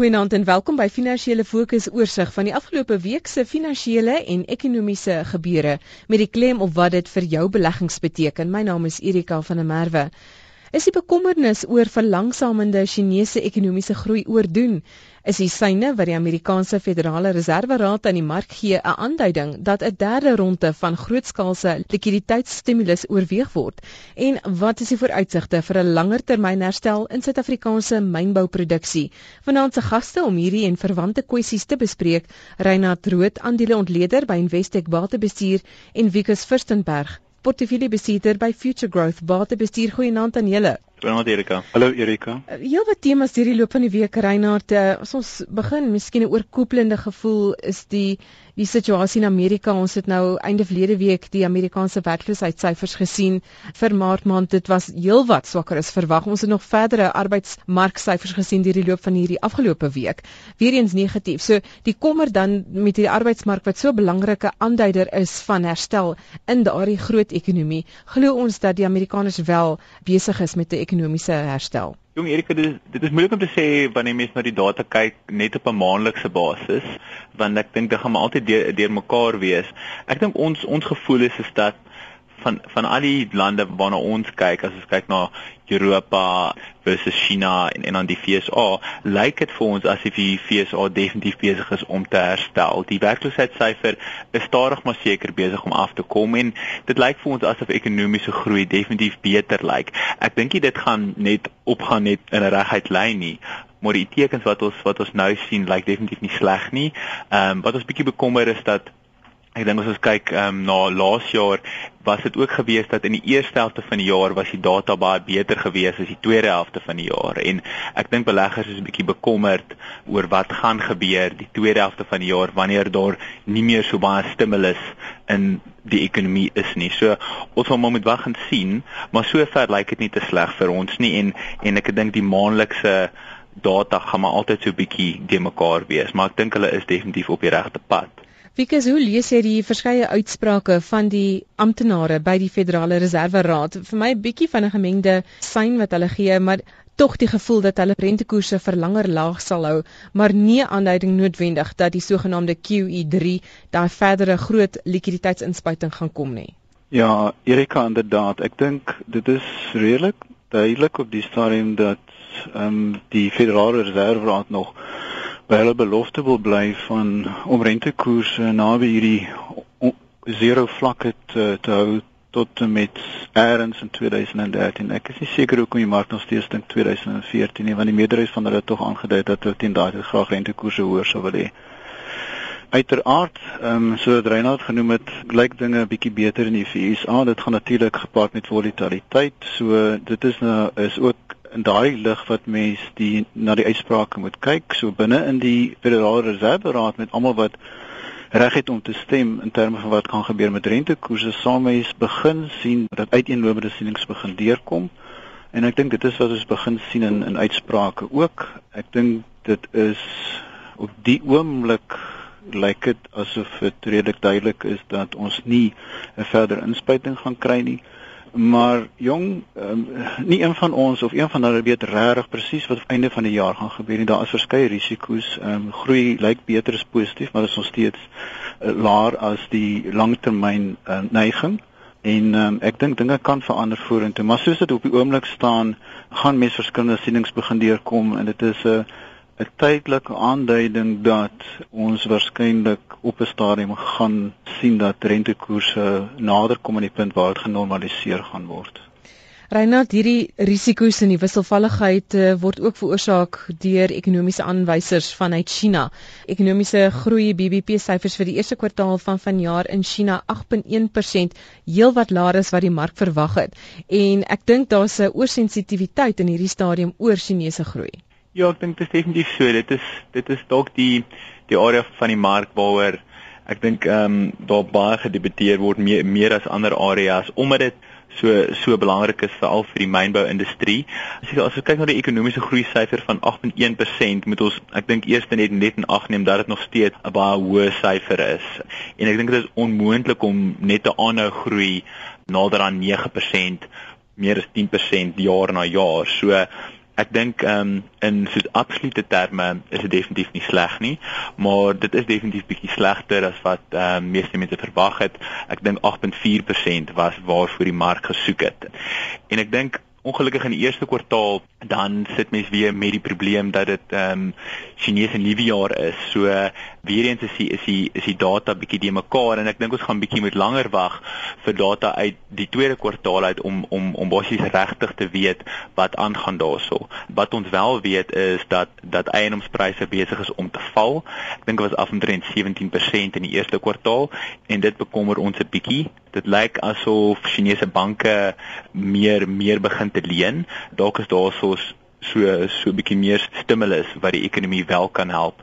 Goeienaand en welkom by Finansiële Fokus oorsig van die afgelope week se finansiële en ekonomiese gebeure met die klem op wat dit vir jou beleggings beteken. My naam is Erika van der Merwe. Is die bekommernis oor verlangsamende Chinese ekonomiese groei oordoen? Is die syne wat die Amerikaanse Federale Reserve Raad aan die mark gee 'n aanduiding dat 'n derde ronde van grootskaalse likwiditeitsstimulus oorweeg word? En wat is die vooruitsigte vir 'n langer termyn herstel in Suid-Afrikaanse mynbouproduksie? Vanaand se gaste om hierdie en verwante kwessies te bespreek, Reinhard Rood, aandeleontleder by Investec Batebestuur en Wikus Furstenberg, portefeuillebestuurder by Future Growth Batebestuur. Goeienaand aan julle. Goeienaand Erika. Hallo Erika. Uh, heel wat temas hierdie loop van die week Reinhard, uh, as ons begin, miskien 'n oorkoepelende gevoel is die die situasie in Amerika. Ons het nou einde verlede week die Amerikaanse werkloosheidssyfers gesien vir Maart maand. Dit was heelwat swakker as verwag. Ons het nog verdere arbeidsmarksyfers gesien deur die loop van hierdie afgelope week. Weereens negatief. So die kommer dan met hierdie arbeidsmark wat so 'n belangrike aanduider is van herstel in daardie groot ekonomie. Glo ons dat die Amerikaners wel besig is met 'n ekonomiese herstel? Jong Erika, dit is, dit is moeilik om te sê wanneer mens na die data kyk net op 'n maandelikse basis, want ek dink dit gaan maar altyd deur, deur mekaar wees. Ek dink ons ons gevoel is is dat van van al die lande waarna ons kyk, as ons kyk na Europa versus China en en dan die FSA, lyk dit vir ons asof die FSA definitief besig is om te herstel. Die werkloosheidsyfer is stadig maar seker besig om af te kom en dit lyk vir ons asof ekonomiese groei definitief beter lyk. Ek dink dit gaan net opgaan net in 'n reguit lyn nie maar die tekens wat ons wat ons nou sien lyk definitief nie sleg nie. Ehm um, wat ons bietjie bekommer is dat Ek dink as ons kyk um, na laas jaar was dit ook gewees dat in die eerste helfte van die jaar was die data baie beter gewees as die tweede helfte van die jaar en ek dink beleggers is 'n bietjie bekommerd oor wat gaan gebeur die tweede helfte van die jaar wanneer daar nie meer so baie stimulus in die ekonomie is nie. So ons gaan maar moet wag en sien, maar sover lyk dit nie te sleg vir ons nie en en ek dink die maandelikse data gaan maar altyd so bietjie de mekaar wees, maar ek dink hulle is definitief op die regte pad. Wieke, hoe lees jy die verskeie uitsprake van die amptenare by die Federale Reserve Raad? Vir my 'n bietjie van 'n gemengde sein wat hulle gee, maar tog die gevoel dat hulle rentekoerse vir langer laag sal hou, maar nie aanduiding noodwendig dat die sogenaamde QE3 daai verdere groot likwiditeitsinspuiting gaan kom nie. Ja, Erika inderdaad, ek dink dit is redelik duidelik op die stadium dat ehm um, die Federale Reserve Raad nog by hulle belofte wil bly van om rentekoerse naby hierdie zero vlakke te, te hou tot met eers in 2013. Ek is nie seker hoekom die mark nog steeds dink 2014 nie, want die meerderheid van hulle het tog aangedui dat hulle teen daardie graag rentekoerse hoër sou wil hê. Uiteraard, ehm um, so wat Reinhard genoem het, lyk dinge 'n bietjie beter in die VS. Dit gaan natuurlik gepaard met volatiliteit. So dit is nou is ook in daai lig wat mens die na die uitsprake moet kyk. So binne in die Federale Reserve Raad met almal wat reg het om te stem in terme van wat kan gebeur met rentekoerse saam mens begin sien dat uiteenlopende sienings begin deurkom. En ek dink dit is wat ons begin sien in in uitsprake ook. Ek dink dit is op die oomblik lyk dit asof dit redelik duidelik is dat ons nie 'n verdere inspuiting gaan kry nie maar jong um, nie een van ons of een van hulle weet regtig presies wat op einde van die jaar gaan gebeur nie. Daar is verskeie risiko's. Um, groei lyk beter is positief maar is nog steeds uh, laer as die langtermyn uh, neiging. En um, ek dink dinge kan verander vorentoe maar soos dit op die oomblik staan gaan mes verskillende sienings begin deurkom en dit is 'n uh, 'n tydelike aanduiding dat ons waarskynlik op 'n stadium gaan sien dat rentekoerse nader kom aan die punt waar dit genormaliseer gaan word. Reinhard, hierdie risiko's en die wisselvalligheid uh, word ook veroorsaak deur ekonomiese aanwysers vanuit China. Ekonomiese groei BBP syfers vir die eerste kwartaal van vanjaar in China 8.1%, heelwat laer as wat die mark verwag het. En ek dink daar's 'n oorsensitiwiteit in hierdie stadium oor Chinese groei. Ja, ek dink dit is definitief so. Dit is dit is dalk die die area van die mark waaroor ek dink ehm um, daar baie gedebatteer word meer meer as ander areas omdat dit so so belangrik is veral vir die mynbou industrie. As jy as jy kyk na die ekonomiese groei syfer van 8.1%, moet ons ek dink eers net net in ag neem dat dit nog steeds 'n baie hoë syfer is. En ek dink dit is onmoontlik om net te aanhou groei nader aan 9% meer as 10% jaar na jaar. So Ek dink ehm um, in soos absolute terme is dit definitief nie sleg nie, maar dit is definitief bietjie slegter as wat ehm um, meeste mense verwag het. Ek dink 8.4% was waarvoor die mark gesoek het. En ek dink ongelukkig in die eerste kwartaal dan sit mens weer met die probleem dat dit ehm um, Chinese nuwe jaar is. So weer eens is die is die is die data bietjie de mekaar en ek dink ons gaan bietjie moet langer wag vir data uit die tweede kwartaal uit om om om basies regtig te weet wat aangaan daarso. Wat ons wel weet is dat dat eiendomspryse besig is om te val. Ek dink dit was af omtrent 17% in die eerste kwartaal en dit bekommer ons 'n bietjie. Dit lyk asof Chinese banke meer meer begin te leen. Dalk is daar so so so 'n bietjie meer stimulus wat die ekonomie wel kan help.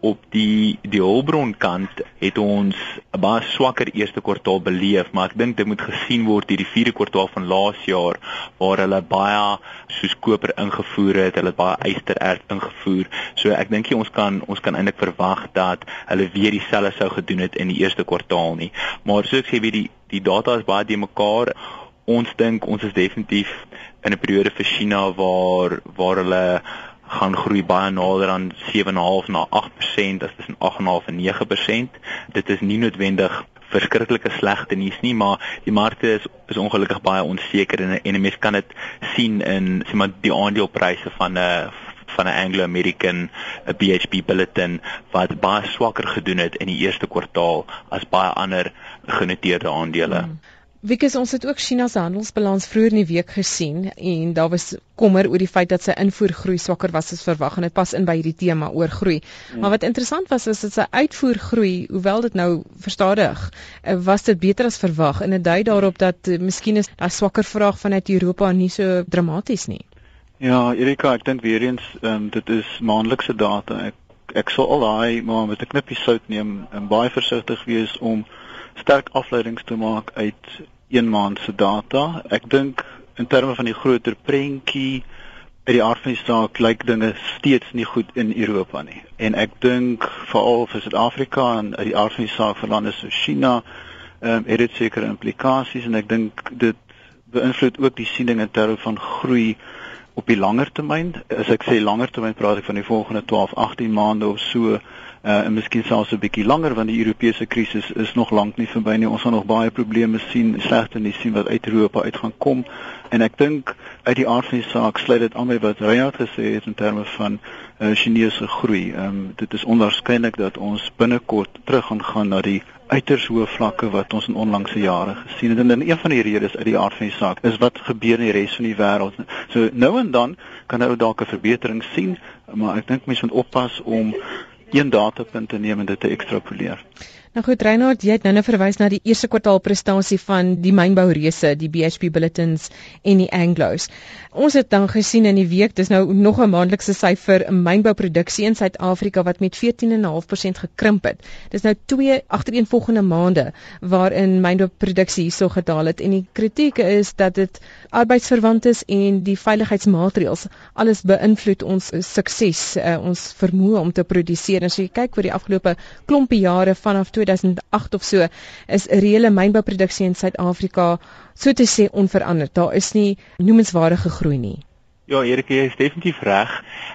Op die die hulpbron kant het ons 'n baie swakker eerste kwartaal beleef, maar ek dink dit moet gesien word hierdie vierde kwartaal van laas jaar waar hulle baie soos koper ingevoer het, hulle baie ystererts ingevoer. So ek dink ons kan ons kan eintlik verwag dat hulle weer dieselfde sou gedoen het in die eerste kwartaal nie. Maar soos ek sê, wie die die data is baie de mekaar ons dink ons is definitief in 'n periode vir China waar waar hulle gaan groei baie nader aan 7.5 na 8% as tussen 8.5 en 9%. Dit is nie noodwendig verskriklike slegte nuus nie, maar die markte is is ongelukkig baie onseker en en mense kan dit sien in sê maar die aandelepryse van 'n uh, van 'n Anglo-American BHP bulletin wat baie swakker gedoen het in die eerste kwartaal as baie ander genoteerde aandele. Hmm. Wikus ons het ook China se handelsbalans vroeër in die week gesien en daar was kommer oor die feit dat sy invoergroei swakker was as verwag en dit pas in by hierdie tema oor groei. Hmm. Maar wat interessant was is dat sy uitvoergroei, hoewel dit nou verstadig, eh, was dit beter as verwag en dit dui daarop dat uh, miskien is daai swakker vraag vanuit Europa nie so dramaties nie. Ja, Erika, ek dink weer eens um, dit is maandelikse data. Ek ek sal al daai maar met 'n knippie sout neem en baie versigtig wees om sterk afleidings te maak uit een maand se data. Ek dink in terme van die groter prentjie uit die aard van die saak lyk dinge steeds nie goed in Europa nie. En ek dink veral vir Suid-Afrika en uit die aard van die saak vir lande soos China, ehm um, het dit sekere implikasies en ek dink dit beïnvloed ook die siening in terme van groei op die langer termyn. As ek sê langer termyn praat ek van die volgende 12, 18 maande of so uh, en miskien selfs 'n bietjie langer want die Europese krisis is nog lank nie verby nie. Ons gaan nog baie probleme sien, slegte nuus sien wat uit Europa uit gaan kom. En ek dink uit die aard van die saak sluit dit aan by wat Reinhard gesê het in terme van uh, Chinese groei. Ehm um, dit is onwaarskynlik dat ons binnekort terug gaan gaan na die uiters hoë vlakke wat ons in onlangse jare gesien het. En dan een van die redes uit die aard van die saak is wat gebeur in die res van die wêreld. So nou en dan kan ou dalk 'n verbetering sien, maar ek dink mense moet oppas om een datapunt te neem en dit te ekstrapoleer. Nou goed Reinhard, jy het nou-nou verwys na die eerste kwartaal prestasie van die mynboureuse, die BHP Bulletins en die Anglos. Ons het dan gesien in die week, dis nou nog 'n maandelikse syfer, mynbouproduksie in Suid-Afrika wat met 14.5% gekrimp het. Dis nou twee agtereenvolgende maande waarin mynbouproduksie hierso gedaal het en die kritiek is dat dit arbeidsverwant is en die veiligheidsmaatreëls alles beïnvloed ons sukses, uh, ons vermoë om te produseer. As jy kyk oor die afgelope klompie jare vanaf 2008 of so is reële mynbouproduksie in Suid-Afrika so te sê onveranderd. Daar is nie noemenswaardige groei nie. Ja, Erik, jy is definitief reg.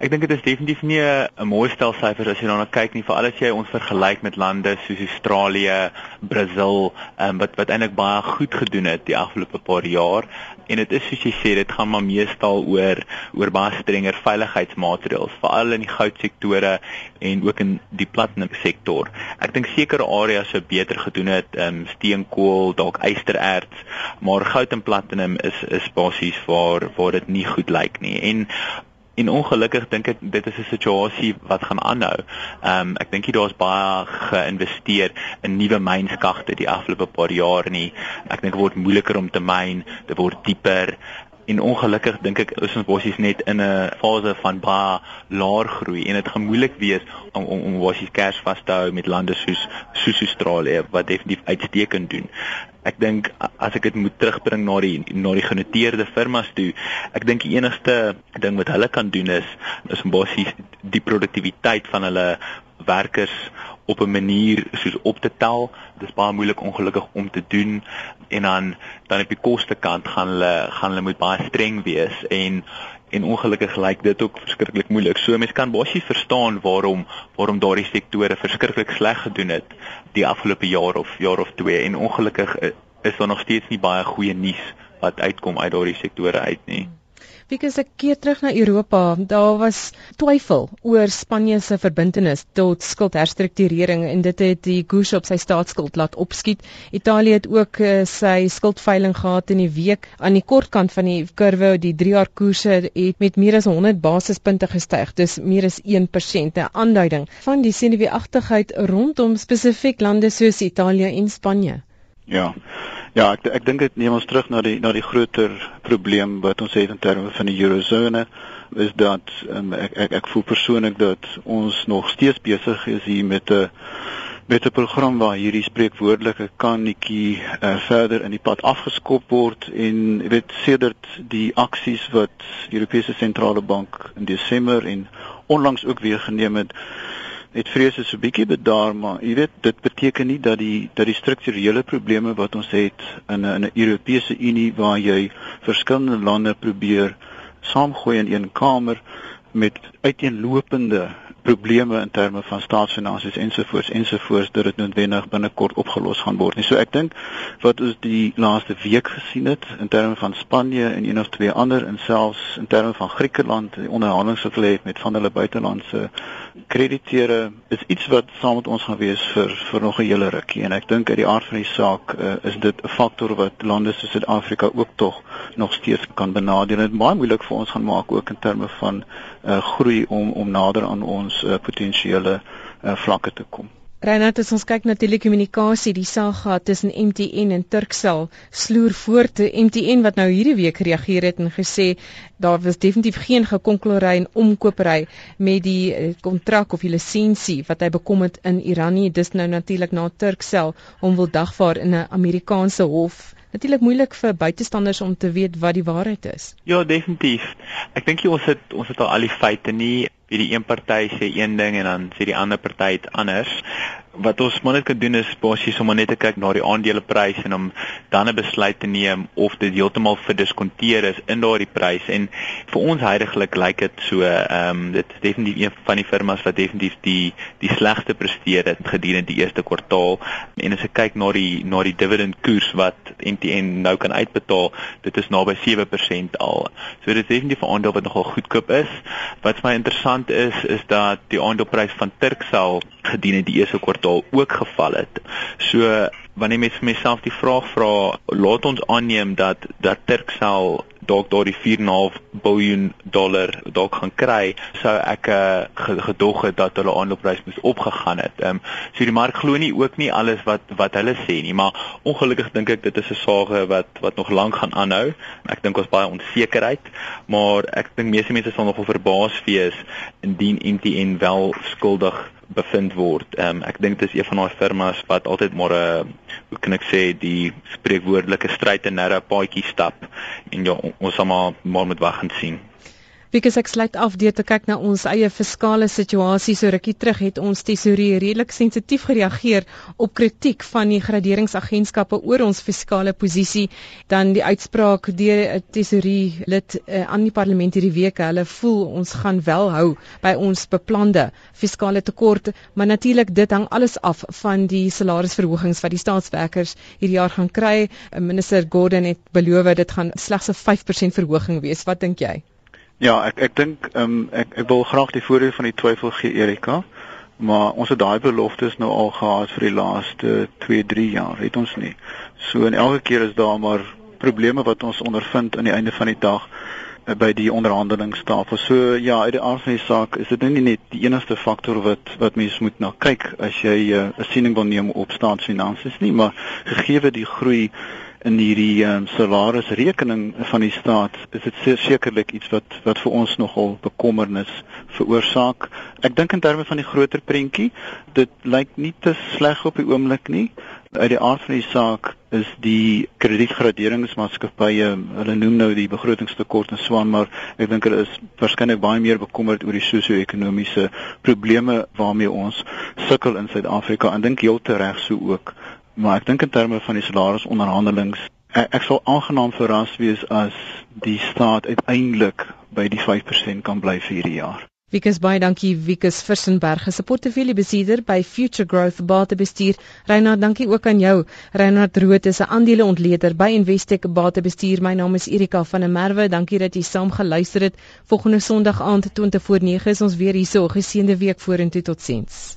Ek dink dit is definitief nie 'n mooi stel syfers as jy daarna kyk nie, veral as jy ons vergelyk met lande soos Australië, Brasil, um, wat wat eintlik baie goed gedoen het die afgelope paar jaar. En dit is soos jy sê, dit gaan maar meestal oor oor baie strenger veiligheidsmaatreëls, veral in die goudsektore en ook in die platinum sektor. Ek dink sekere areas sou beter gedoen het, ehm um, steenkool, dalk ystererts, maar goud en platinum is is basies waar waar dit nie goed lyk nie. En En ongelukkig dink ek dit is 'n situasie wat gaan aanhou. Ehm um, ek dink jy daar's baie geïnvesteer in nuwe mynskagte die afgelope paar jaar nie. Ek dink word moeiliker om te myn, dit word dieper en ongelukkig dink ek is ons bossies net in 'n fase van baie laer groei. En dit gaan moeilik wees om om, om bossies kers vas te hou met lande soos soos Australië wat definitief uitstekend doen. Ek dink as ek dit moet terugbring na die na die genoteerde firmas toe, ek dink die enigste ding wat hulle kan doen is is om basies die produktiwiteit van hulle werkers op 'n manier soos op te tel. Dit is baie moeilik ongelukkig om te doen en dan dan op die koste kant gaan hulle gaan hulle moet baie streng wees en en ongelukkig lyk dit ook verskriklik moeilik. So mense kan basies verstaan waarom waarom daardie sektore verskriklik sleg gedoen het die afgelope jaar of jaar of twee en ongelukkig eh, is daar nog steeds nie baie goeie nuus wat uitkom uit daardie sektore uit nie. Wieke se keer terug na Europa, daar was twyfel oor Spanje se verbintenis tot skuldherstrukturering en dit het die koers op sy staatsskuld laat opskiet. Italië het ook uh, sy skuldveiling gehad in die week aan die kortkant van die kurwe, die 3 jaar koerse het met meer as 100 basispunte gestyg, dis meer as 1%, 'n aanduiding van die senuweeagtigheid rondom spesifiek lande soos Italië en Spanje. Ja. Ja, ek ek dink dit neem ons terug na die na die groter probleem wat ons het in terme van die eurozone is dat um, ek ek ek voel persoonlik dat ons nog steeds besig is hier met 'n met 'n program waar hierdie spreekwoordelike kannetjie uh, verder in die pad afgeskop word en jy weet sedert die aksies wat die Europese sentrale bank in Desember en onlangs ook weer geneem het het vrese so bietjie bedaar maar jy weet dit beteken nie dat die dat die strukturele probleme wat ons het in 'n in 'n Europese Unie waar jy verskillende lande probeer saamgooi in een kamer met uiteenlopende probleme in terme van staatsfinansies ensovoorts ensovoorts dat dit noodwendig binnekort opgelos gaan word nie. So ek dink wat ons die laaste week gesien het in terme van Spanje en een of twee ander en selfs in terme van Griekeland, die onderhandelinge wat hulle het met van hulle buitelandse krediteure is iets wat saam met ons gaan wees vir vir nog 'n hele rukkie en ek dink uit die aard van die saak uh, is dit 'n faktor wat lande soos Suid-Afrika ook tog nog steeds kan benadeel en dit baie moeilik vir ons gaan maak ook in terme van uh, groei om om nader aan ons uh, potensiële uh, vlakke te kom. Reinhard, as ons kyk na telekommunikasie, die saga tussen MTN en Turkcell sloer voort. MTN wat nou hierdie week reageer het en gesê daar was definitief geen gekonkludery en omkopery met die eh, kontrak of die lisensie wat hy bekom het in Iran nie. Dis nou natuurlik na Turkcell om wil dagvaar in 'n Amerikaanse hof. Natuurlik moeilik vir buitestanders om te weet wat die waarheid is. Ja, definitief. Ek dink jy ons het ons het al al die feite nie wie die een party sê een ding en dan sê die ander party iets anders wat ons maar net kan doen is basies om net te kyk na die aandelepryse en om dan 'n besluit te neem of dit heeltemal verdiskonteer is in daardie prys. En vir ons heidaglik lyk dit so ehm um, dit is definitief een van die firmas wat definitief die die slegste presteer het gedurende die eerste kwartaal. En as ek kyk na die na die dividend koers wat MTN nou kan uitbetaal dit is naby 7% al. So dit is definitief 'n aandeel wat nogal goedkoop is. Wat vir my interessant is is dat die aandeleprys van Turkcell gedurende die eerste kwartaal ook geval het. So wanneer mens vir myself die vraag vra, laat ons aanneem dat dat Turkcell dalk daardie 4.5 miljard dollar dalk gaan kry, sou ek uh, gedog het dat hulle aanloopprys moes opgegaan het. Ehm um, so die mark glo nie ook nie alles wat wat hulle sê nie, maar ongelukkig dink ek dit is 'n saak wat wat nog lank gaan aanhou. Ek dink ons baie onsekerheid, maar ek dink meeste mense sal nogal verbaas wees indien MTN wel skuldig bevind word. Ehm um, ek dink dit is een van daai firmas wat altyd maar 'n uh, hoe kan ek sê die spreekwoordelike stryd en narre paadjie stap en ja ons sal maar maar moet wag en sien. Because ek sluit af deur te kyk na ons eie fiskale situasie. So rukkie terug het ons tesourier redelik sensitief gereageer op kritiek van die graderingsagentskappe oor ons fiskale posisie. Dan die uitspraak deur 'n tesourier lid uh, aan die parlement hierdie week. Hulle voel ons gaan wel hou by ons beplande fiskale tekort, maar natuurlik dit hang alles af van die salarisverhogings wat die staatswerkers hierdie jaar gaan kry. Minister Gordon het beloof dit gaan slegs 'n 5% verhoging wees. Wat dink jy? Ja, ek ek dink ehm um, ek ek wil graag die voordeel van die twyfel gee Erika, maar ons het daai beloftes nou al gehad vir die laaste 2, 3 jaar, het ons nie. So en elke keer is daar maar probleme wat ons ondervind aan die einde van die dag uh, by die onderhandelingstafel. So ja, uit die aard van die saak is dit nou nie net die enigste faktor wat wat mens moet na kyk as jy eh, 'n uh, siening wil neem op staatsfinansies nie, maar gegee die groei in hierdie um, salarisrekening van die staat is dit sekerlik iets wat wat vir ons nogal bekommernis veroorsaak. Ek dink in terme van die groter prentjie, dit lyk nie te sleg op die oomblik nie. Uit die aard van die saak is die kredietgraderingsmaatskappye, hulle noem nou die begrotingstekort en swaan, maar ek dink hulle is waarskynlik baie meer bekommerd oor die sosio-ekonomiese probleme waarmee ons sukkel in Suid-Afrika en dink heeltereg so ook maar ek dink in terme van die salarisonderhandelings ek, ek sal aangenaam verras wees as die staat uiteindelik by die 5% kan bly vir hierdie jaar. Wikus baie dankie Wikus Vissenberg, se portefeuillebesitter by Future Growth Batebestuur. Reinhard, dankie ook aan jou. Reinhard Rood is 'n aandeleontleder by Investec Batebestuur. My naam is Erika van der Merwe. Dankie dat jy saam geluister het. Volgende Sondag aand 20 voor 9 is ons weer hier so. Geseënde week vorentoe. Totsiens.